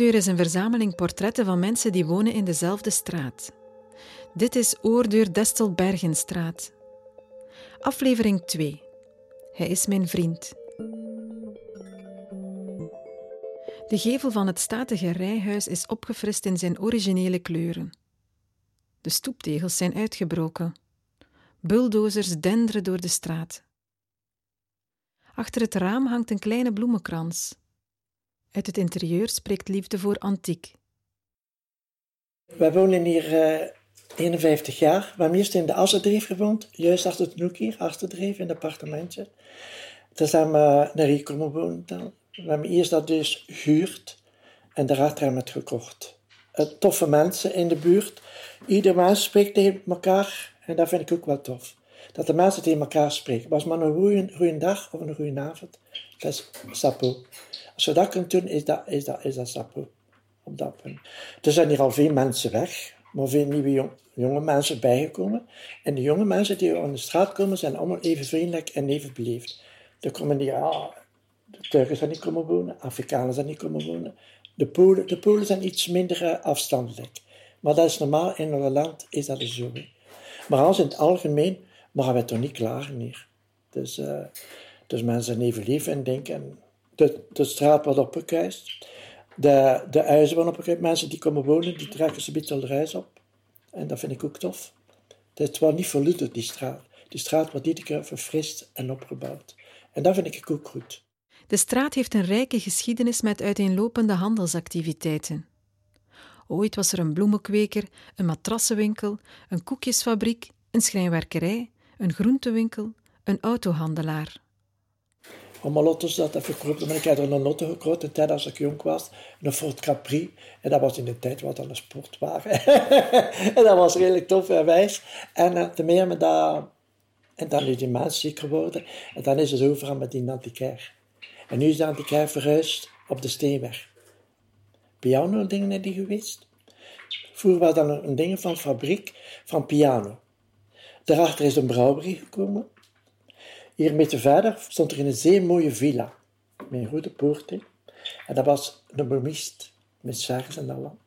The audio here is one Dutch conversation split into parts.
Oordeur is een verzameling portretten van mensen die wonen in dezelfde straat. Dit is Oordeur Destelbergenstraat. Aflevering 2. Hij is mijn vriend. De gevel van het statige rijhuis is opgefrist in zijn originele kleuren. De stoeptegels zijn uitgebroken. Bulldozers denderen door de straat. Achter het raam hangt een kleine bloemenkrans. Uit het interieur spreekt liefde voor antiek. We wonen hier uh, eh, 51 jaar. We hebben eerst in de Assendreef gewoond, juist achter het hoek hier, in het appartementje. Daar zijn we naar hier komen wonen. We hebben eerst dat dus gehuurd en daarachter hebben we het gekocht. Uh, toffe mensen in de buurt. Ieder mens spreekt tegen elkaar en dat vind ik ook wel tof. Dat de mensen tegen elkaar spreken. Was maar een goede dag of een goede avond, dat is sapo. Als we dat kunnen doen, is dat, is dat, is dat sapo. Op dat punt. Er zijn hier al veel mensen weg, maar veel nieuwe jonge mensen bijgekomen. En de jonge mensen die aan de straat komen, zijn allemaal even vriendelijk en even beleefd. Er komen die, ah, de Turken zijn niet komen wonen, Afrikanen zijn niet komen wonen. De Polen, de Polen zijn iets minder eh, afstandelijk. Maar dat is normaal, in een land is dat dus zo. Maar als in het algemeen mogen wij toch niet klagen hier. Dus, uh, dus mensen even lief en denken, de, de straat wordt opgekuist, de, de huizen worden opgekuist, mensen die komen wonen, die trekken ze beetje de reis op. En dat vind ik ook tof. Het wordt niet verlutterd, die straat. Die straat wordt iedere keer verfrist en opgebouwd. En dat vind ik ook goed. De straat heeft een rijke geschiedenis met uiteenlopende handelsactiviteiten. Ooit was er een bloemenkweker, een matrassenwinkel, een koekjesfabriek, een schrijnwerkerij, een groentewinkel, een autohandelaar. Auto's dat even verkocht. Maar ik had er een auto gekocht in tijd als ik jong was. Een Ford Capri. En dat was in de tijd wat dan een sportwagen. en dat was redelijk tof en wijs. En uh, te meer met dat... En dan is die mens ziek geworden. En dan is het overal met die antiquaire. En nu is de antiquaire verhuisd op de Steenweg. Piano dingen die geweest? Vroeger was dat een ding van fabriek van piano. Daarachter is een brouwerie gekomen. Hier een beetje verder stond er een zeer mooie villa. Met een goede poort. En dat was een bomist met serres en al.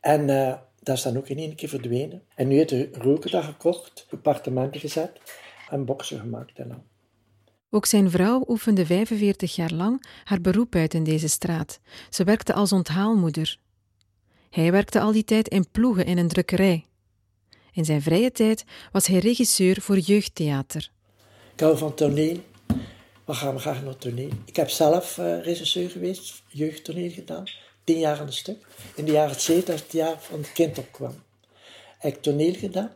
En uh, dat is dan ook in één keer verdwenen. En nu heeft de roker dat gekocht, appartementen gezet en boksen gemaakt en al. Ook zijn vrouw oefende 45 jaar lang haar beroep uit in deze straat. Ze werkte als onthaalmoeder. Hij werkte al die tijd in ploegen in een drukkerij. In zijn vrije tijd was hij regisseur voor jeugdtheater. Ik hou van toneel. We gaan graag naar toneel. Ik heb zelf uh, regisseur geweest, jeugdtoneel gedaan. Tien jaar aan een stuk. In de jaren 70, het jaar van het kind opkwam. Ik heb toneel gedaan.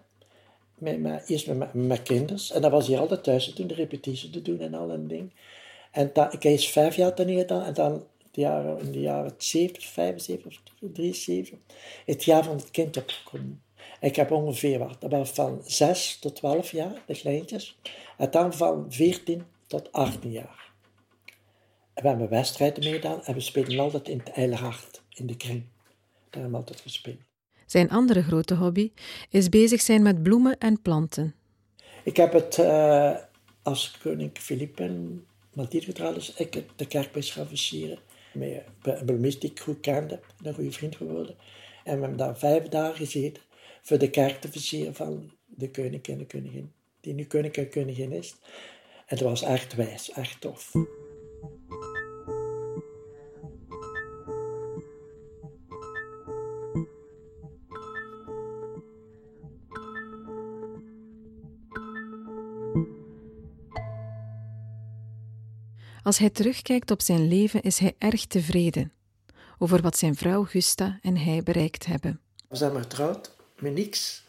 Met, eerst met, met kinders. En dat was hier altijd thuis te doen, de repetitie te doen en al een ding. En dat, ik heb vijf jaar toneel gedaan. En dan de jaren, in de jaren 70, 75, 73, het jaar van het kind opgekomen. Ik heb ongeveer wat, dat was van 6 tot 12 jaar, de kleintjes. En dan van 14 tot 18 jaar. En we hebben wedstrijden meegedaan en we spelen altijd in het Eilerhart, in de kring. Daar hebben we altijd gespeeld. Zijn andere grote hobby is bezig zijn met bloemen en planten. Ik heb het uh, als koning Filip en Mathilde getrouwd, is ik de kerkbeest gaan versieren. Met een bloemist die ik goed kende, een goede vriend geworden. En we hebben daar vijf dagen gezeten voor de kerk te versieren van de koning en de koningin. Die nu koning en koningin is. En het was echt wijs, echt tof. Als hij terugkijkt op zijn leven, is hij erg tevreden over wat zijn vrouw Gusta en hij bereikt hebben. We zijn getrouwd met niks.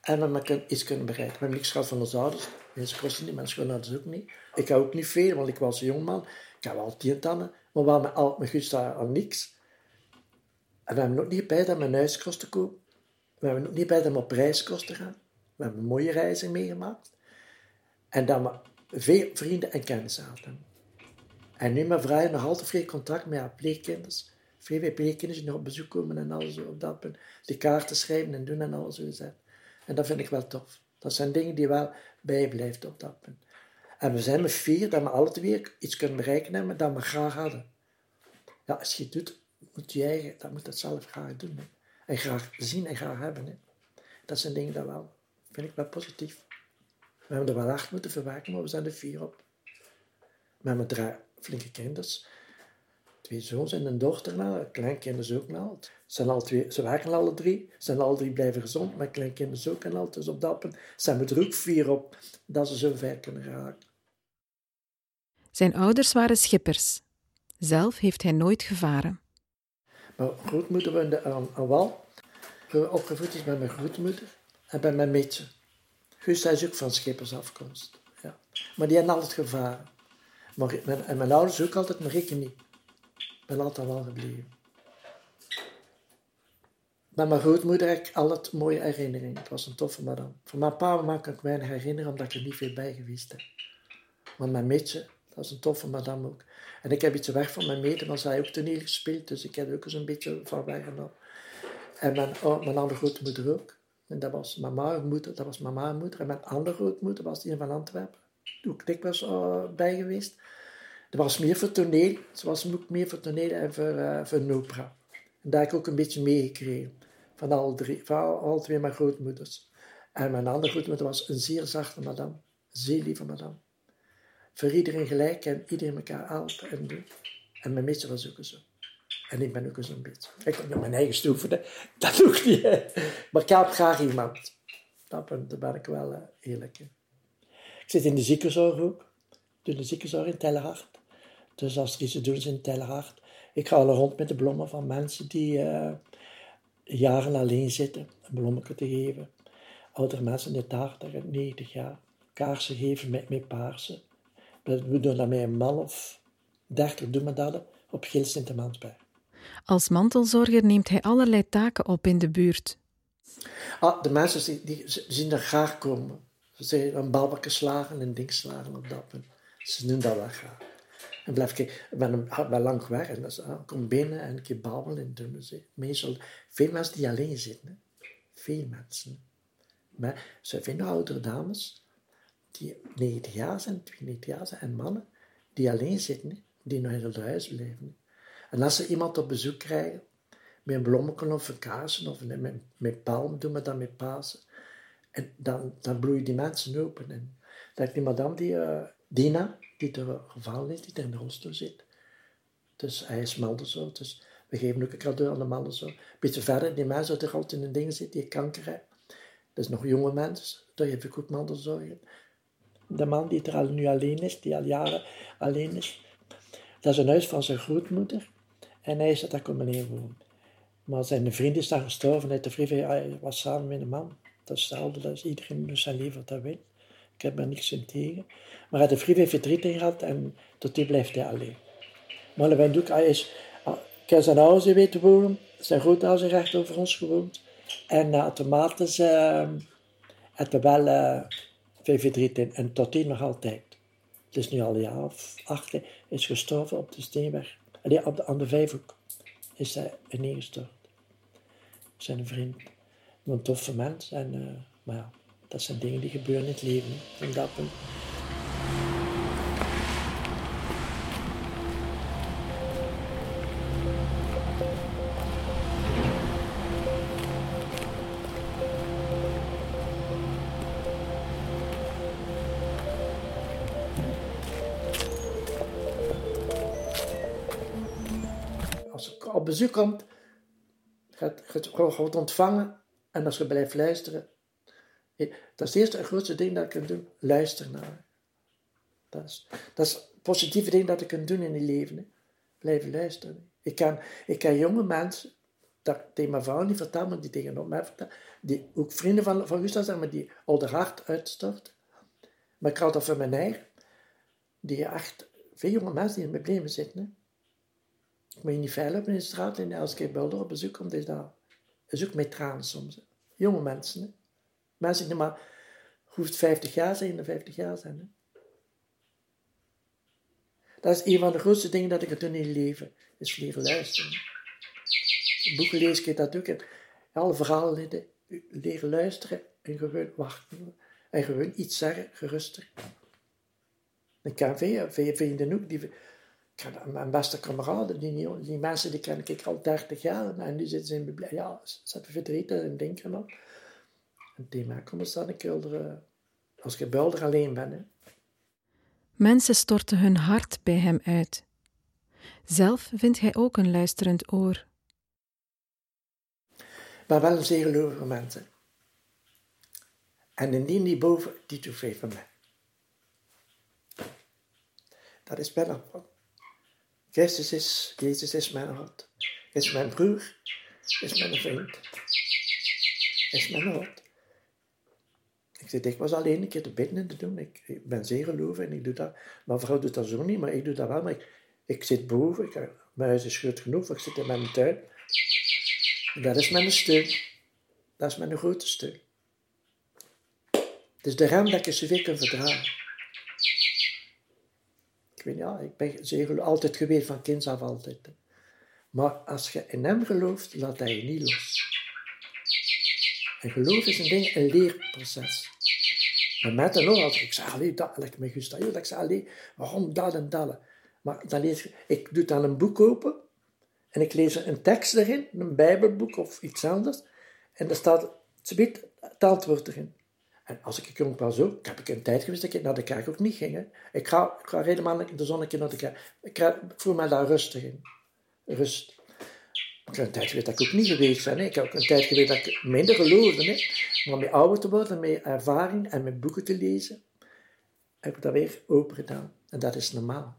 En we hebben iets kunnen bereiken. We hebben niks gehad van onze ouders. Mensen kosten niet, mensen ze ook niet. Ik had ook niet veel, want ik was een jongman. Ik had wel tien tanden, maar we hadden al, met Gusta al niks. En we hebben ook niet bij dat mijn huis kosten kopen. We hebben ook niet bij dat we op kosten gaan. We hebben mooie reizen meegemaakt. En dat we veel vrienden en kennissen hadden. En nu mijn vrouw nog altijd veel contact met haar pleegkinders. Die nog op bezoek komen en alles op dat punt. Die kaarten schrijven en doen en alles zo. En dat vind ik wel tof. Dat zijn dingen die wel bijblijft op dat punt. En we zijn met vier dat we alle twee iets kunnen bereiken dat we graag hadden. Ja, als je het doet, moet eigen, dat moet dat zelf graag doen. En graag zien en graag hebben. Hè. Dat zijn dingen dat wel, vind ik wel positief. We hebben er wel acht moeten verwerken, maar we zijn er vier op. We hebben drie flinke kinders. Twee zoons en een dochter nou, kleinkinderen ook. Ze, zijn al twee, ze werken alle drie, ze zijn alle drie blijven gezond, maar kleinkinderen ook en al. Dus op dat punt zijn we er ook vier op dat ze zo ver kunnen raken. Zijn ouders waren schippers. Zelf heeft hij nooit gevaren. Mijn grootmoeder woonde aan, aan wal. Opgevoed is bij mijn grootmoeder en bij mijn meetje. Guus is ook van schippersafkomst. Ja. Maar die hebben altijd gevaren. Maar, mijn, en mijn ouders ook altijd, maar ik niet. Ik ben altijd wel gebleven. Met mijn grootmoeder heb ik altijd mooie herinneringen. Het was een toffe madame. Voor mijn pa maak ik weinig herinneren, omdat ik er niet veel bij geweest heb. Maar mijn meetje, dat was een toffe madame ook. En ik heb iets weg van mijn mede, maar zij heeft ook toneel gespeeld, dus ik heb ook eens een beetje van weggenomen. En mijn, oh, mijn andere grootmoeder ook. En dat was mijn moeder, dat was mijn moeder. En mijn andere grootmoeder was die van Antwerpen. Ook dikwijls uh, bij geweest. Er was meer voor toneel. Ze was ook meer voor toneel en voor, uh, voor opera. En daar heb ik ook een beetje meegekregen. Van al, drie, van al twee mijn grootmoeders. En mijn andere grootmoeder was een zeer zachte madame. Zeer lieve madame. Voor iedereen gelijk en iedereen elkaar helpen en doen. En mijn meester was ook zo. En ik ben ook zo'n beetje. Ik heb nog mijn eigen de, dat doe ik niet. Maar ik heb graag iemand. Dat daar ben ik wel uh, eerlijk. Ik zit in de ziekenzorg ook. Ik doe de ziekenzorg in Tellerhart. Dus als er iets te doen is in Tellerhart. Ik ga al rond met de bloemen van mensen die uh, jaren alleen zitten. Een bloemetje te geven. Oudere mensen in de 80 90 jaar. Kaarsen geven met, met paarsen. We doen dat met een man of 30 doen we dat op Geel Sint-Mansberg. Als mantelzorger neemt hij allerlei taken op in de buurt. Ah, de mensen die, zien er graag komen. Ze zeggen een balbakken slagen, een ding slagen op dat punt. Ze doen dat wel graag. En blijf ik, ik ben, ben lang weg en dan ah, kom binnen en keer babbelen en. Meestal, veel mensen die alleen zitten. Veel mensen. Maar ze vinden oudere dames die 90 jaar zijn, 92 jaar zijn en mannen die alleen zitten, die nog in het huis blijven. En als ze iemand op bezoek krijgen, met een bloemetje of een kaarsen of met, met palm, doen we dat met Pasen. En dan, dan bloeien die mensen open. En dan heb die madame, die, uh, Dina, die er gevallen is, die er in de rolstoel zit. Dus hij is zo. Dus we geven ook een cadeau aan de zo. Een beetje verder, die mensen die er in een ding zit, die kanker heeft. Is nog jonge mensen, daar heb ik ook. De man die er al nu alleen is, die al jaren alleen is, dat is een huis van zijn grootmoeder. En hij is daar komen inwonen. Maar zijn vriend is daar gestorven. Hij, was samen met een man. Dat is hetzelfde. Iedereen moet zijn leven hij wil. Ik heb er niks in tegen. Maar hij de vriend heeft verdriet in gehad en tot die blijft hij alleen. Maar wij doen, hij is, ah, ik heb zijn ouders weten wonen. Zijn grootouders recht over ons gewoond. En uh, automatisch uh, had wel uh, veel verdriet in. En tot die nog altijd. Het is nu al een jaar of acht. Is gestorven op de Steenweg. Allee, op de, aan de Vijfhoek is hij neergestort. Zijn vriend. Een toffe mens. En, uh, maar ja, dat zijn dingen die gebeuren in het leven. Van dat punt. op bezoek komt, gaat, gaat, ontvangen en als je blijft luisteren. Dat is het eerste grootste ding dat ik kan doen, luisteren naar. Dat is, dat is het positieve ding dat ik kan doen in je leven. Hè. Blijven luisteren. Ik kan, ik kan jonge mensen, dat tegen mijn vrouw niet vertellen, maar die tegen mij vertellen, die ook vrienden van, van Gustav zijn, maar die al de hart uitstort. Maar ik had dat van mijn eigen, die echt, veel jonge mensen die in problemen zitten. Hè. Moet je niet veilig in de straat en als ik bij op bezoek komt, is dat is ook met tranen soms. Jonge mensen. Mensen die maar hoeft 50 jaar zijn, 50 jaar zijn. Hè? Dat is een van de grootste dingen dat ik het doen in leven, is leren luisteren. Boeken lezen ik dat ook. En alle verhalen leren luisteren en gewoon wachten. En gewoon iets zeggen. Ik kan veel, veel vrienden ook die mijn beste kameraden, die, die mensen die ken ik al 30 jaar. En nu zitten ze in ja, ze hebben verdriet en denken nog. En tegen mij komen ze dan ik er, als je builder alleen bent. Hè. Mensen storten hun hart bij hem uit. Zelf vindt hij ook een luisterend oor. Maar wel een zeer gelovige mensen. En indien die boven, die doet veel van mij. Dat is bijna Christus is, Jezus is mijn hart. Is mijn broer, is mijn vriend. Is mijn hart. Ik zit dikwijls alleen een keer te bidden en te doen. Ik, ik ben zeer gelovig en ik doe dat. Mijn vrouw doet dat zo niet, maar ik doe dat wel. Maar ik, zit boven, mijn huis is groot genoeg, ik zit in mijn tuin. Dat is mijn steun. Dat is mijn grote steun. Het is de rem dat ik zoveel kan verdragen. Ik weet ja, ik ben zeer altijd geweest van kind af altijd. Maar als je in hem gelooft, laat hij je niet los. En geloof is een ding, een leerproces. Maar met en als ik zeg, allee, dat, ik me gusta, ik zeg, allee, waarom dat en dat? Maar dan lees ik, ik doe dan een boek open en ik lees een tekst erin, een bijbelboek of iets anders. En daar staat, het antwoord erin. En als ik jong was ook, heb ik een tijd geweest dat ik naar de kerk ook niet ging. Ik ga, ik ga helemaal in de zon een keer naar de kerk. Ik, voel me daar rustig in. Rust. Heb een tijd geweest dat ik ook niet geweest ben. Ik heb ook een tijd geweest dat ik minder geloofde. Hè. Maar met ouder te worden, met ervaring en met boeken te lezen, heb ik dat weer open gedaan. En dat is normaal.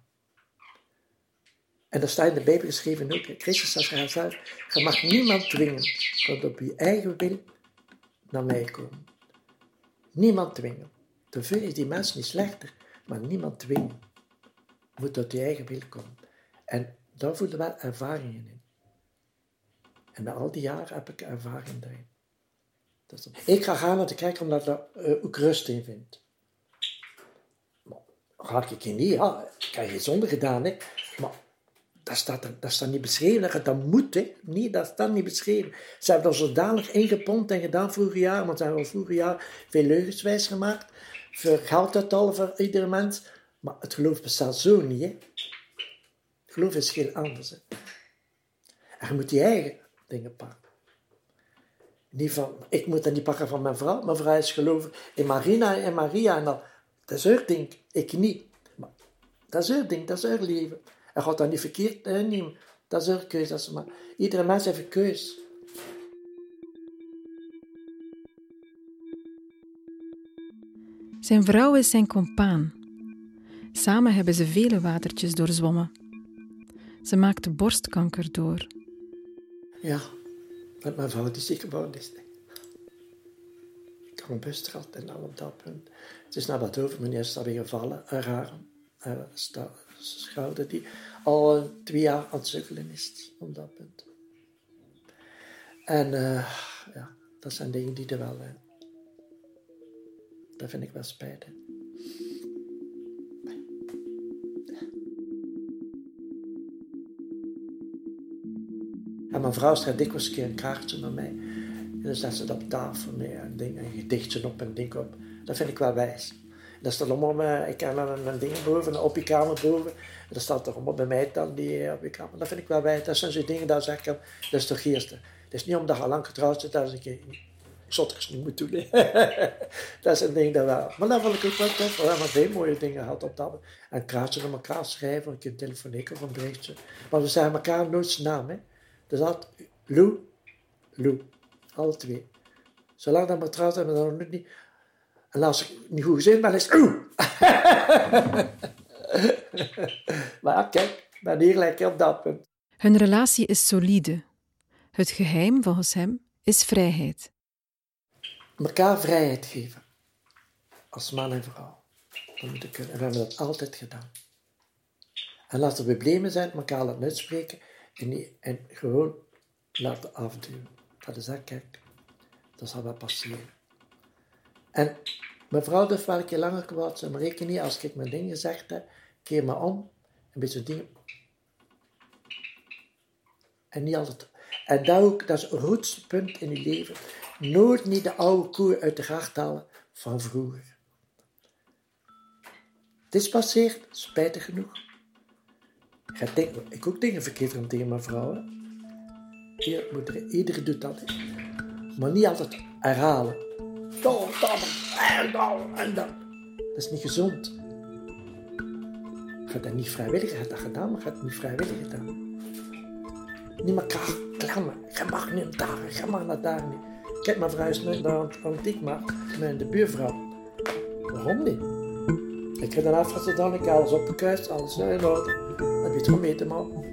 En dat staat in de Bijbel geschreven ook. Christus zegt zelf, je mag niemand dwingen tot op je eigen wil naar mij komen. Niemand dwingen. Te veel is die mens niet slechter, maar niemand dwingen. Moet tot je eigen wil komen. En daar voelde wel ervaringen in. En na al die jaren heb ik ervaring daarin. Ik ga gaan naar de kerk omdat ik uh, ook rust in vind. Maar ga ik hier niet, ja, ik heb geen zonde gedaan, hè. maar dat staat, dat staat niet beschreven dat dat moet. Hè. Nee, dat staat niet beschreven. Ze hebben dat zodanig ingepompt en gedaan vorig jaar, want ze hebben vorig jaar veel leugens wijs gemaakt. Voor geld uittalen voor iedere mens. Maar het geloof bestaat zo niet. Hè. Het geloof is heel anders. Hè. En je moet je eigen dingen pakken. Niet van, ik moet dat niet pakken van mijn vrouw. Mijn vrouw is gelovig in Marina en Maria. En dat, dat is haar ding, ik niet. Maar dat is haar ding, dat is haar leven. Hij gaat dat niet verkeerd nemen. Dat is een keuze. Maar iedere mens heeft een keus. Zijn vrouw is zijn compaan. Samen hebben ze vele watertjes doorzwommen. Ze maakte borstkanker door. Ja, met mijn vrouw die ziek geworden is. Ik had een bus gehad en dan op dat punt. Het is naar wat over, meneer is gevallen, raar. Uh, schouder die al twee jaar aan het sukkelen is op dat punt. En uh, ja, dat zijn dingen die er wel. Uh, dat vind ik wel spijtig. Mijn vrouw schrijft dikwijls een keer een kaartje naar mij. En dan zet ze dat op tafel met een, ding, een gedichtje op en ding op. Dat vind ik wel wijs. Dat staat allemaal, ik heb een, een ding boven, een oppiekamer boven. En dat staat toch allemaal bij mij dan, die eh, oppiekamer. Dat vind ik wel bij. Dat zijn zo dingen dat ik, dat is toch eerste. Het is niet omdat je lang getrouwd zit, dat is een keer zotters niet moet doen. dat is een ding dat wel. Maar dat vond ik ook wel tof. We hebben veel mooie dingen gehad op dat. En kraatje naar elkaar schrijven, een keer telefoneren of een berichtje. Maar we zeggen elkaar nooit zijn naam. Dus dat, Lou, Lou. Alle twee. Zolang dat we getrouwd hebben, dan nog niet. En als ik niet goed gezien ben, is het oeh. maar ja, kijk, ik ben hier lekker op dat punt. Hun relatie is solide. Het geheim, volgens hem, is vrijheid. Mekaar vrijheid geven. Als man en vrouw. Dat moet kunnen. En we hebben dat altijd gedaan. En als er problemen zijn, elkaar laten uitspreken en, gewoon laten afduwen. Dat is dat, kijk. Dat zal wel passeren. En mevrouw durft wel een keer langer kwaad zijn, maar reken niet als ik mijn ding gezegd heb, keer me om, een beetje dingen. En niet altijd. En dat, ook, dat is een roetspunt in je leven. Nooit niet de oude koe uit de gracht halen van vroeger. Het is passeerd, spijtig genoeg. Ga tegen, ik ook dingen verkeerd van tegen mijn vrouw. Moeder- Iedereen doet dat. Maar niet altijd herhalen. Zo, dat, en dat, en dat. Dat is niet gezond. Gaat dat niet vrijwillig, gaat dat gedaan, maar gaat het niet vrijwillig gedaan. Niet klaar, klammen. Je mag niet daar, je mag naar daar niet. Heb mijn verhuisd naar met de buurvrouw. Waarom niet? Ik heb dan afgezet, dan ik alles opgekuist, alles in orde. Dan heb je het gemeten, man.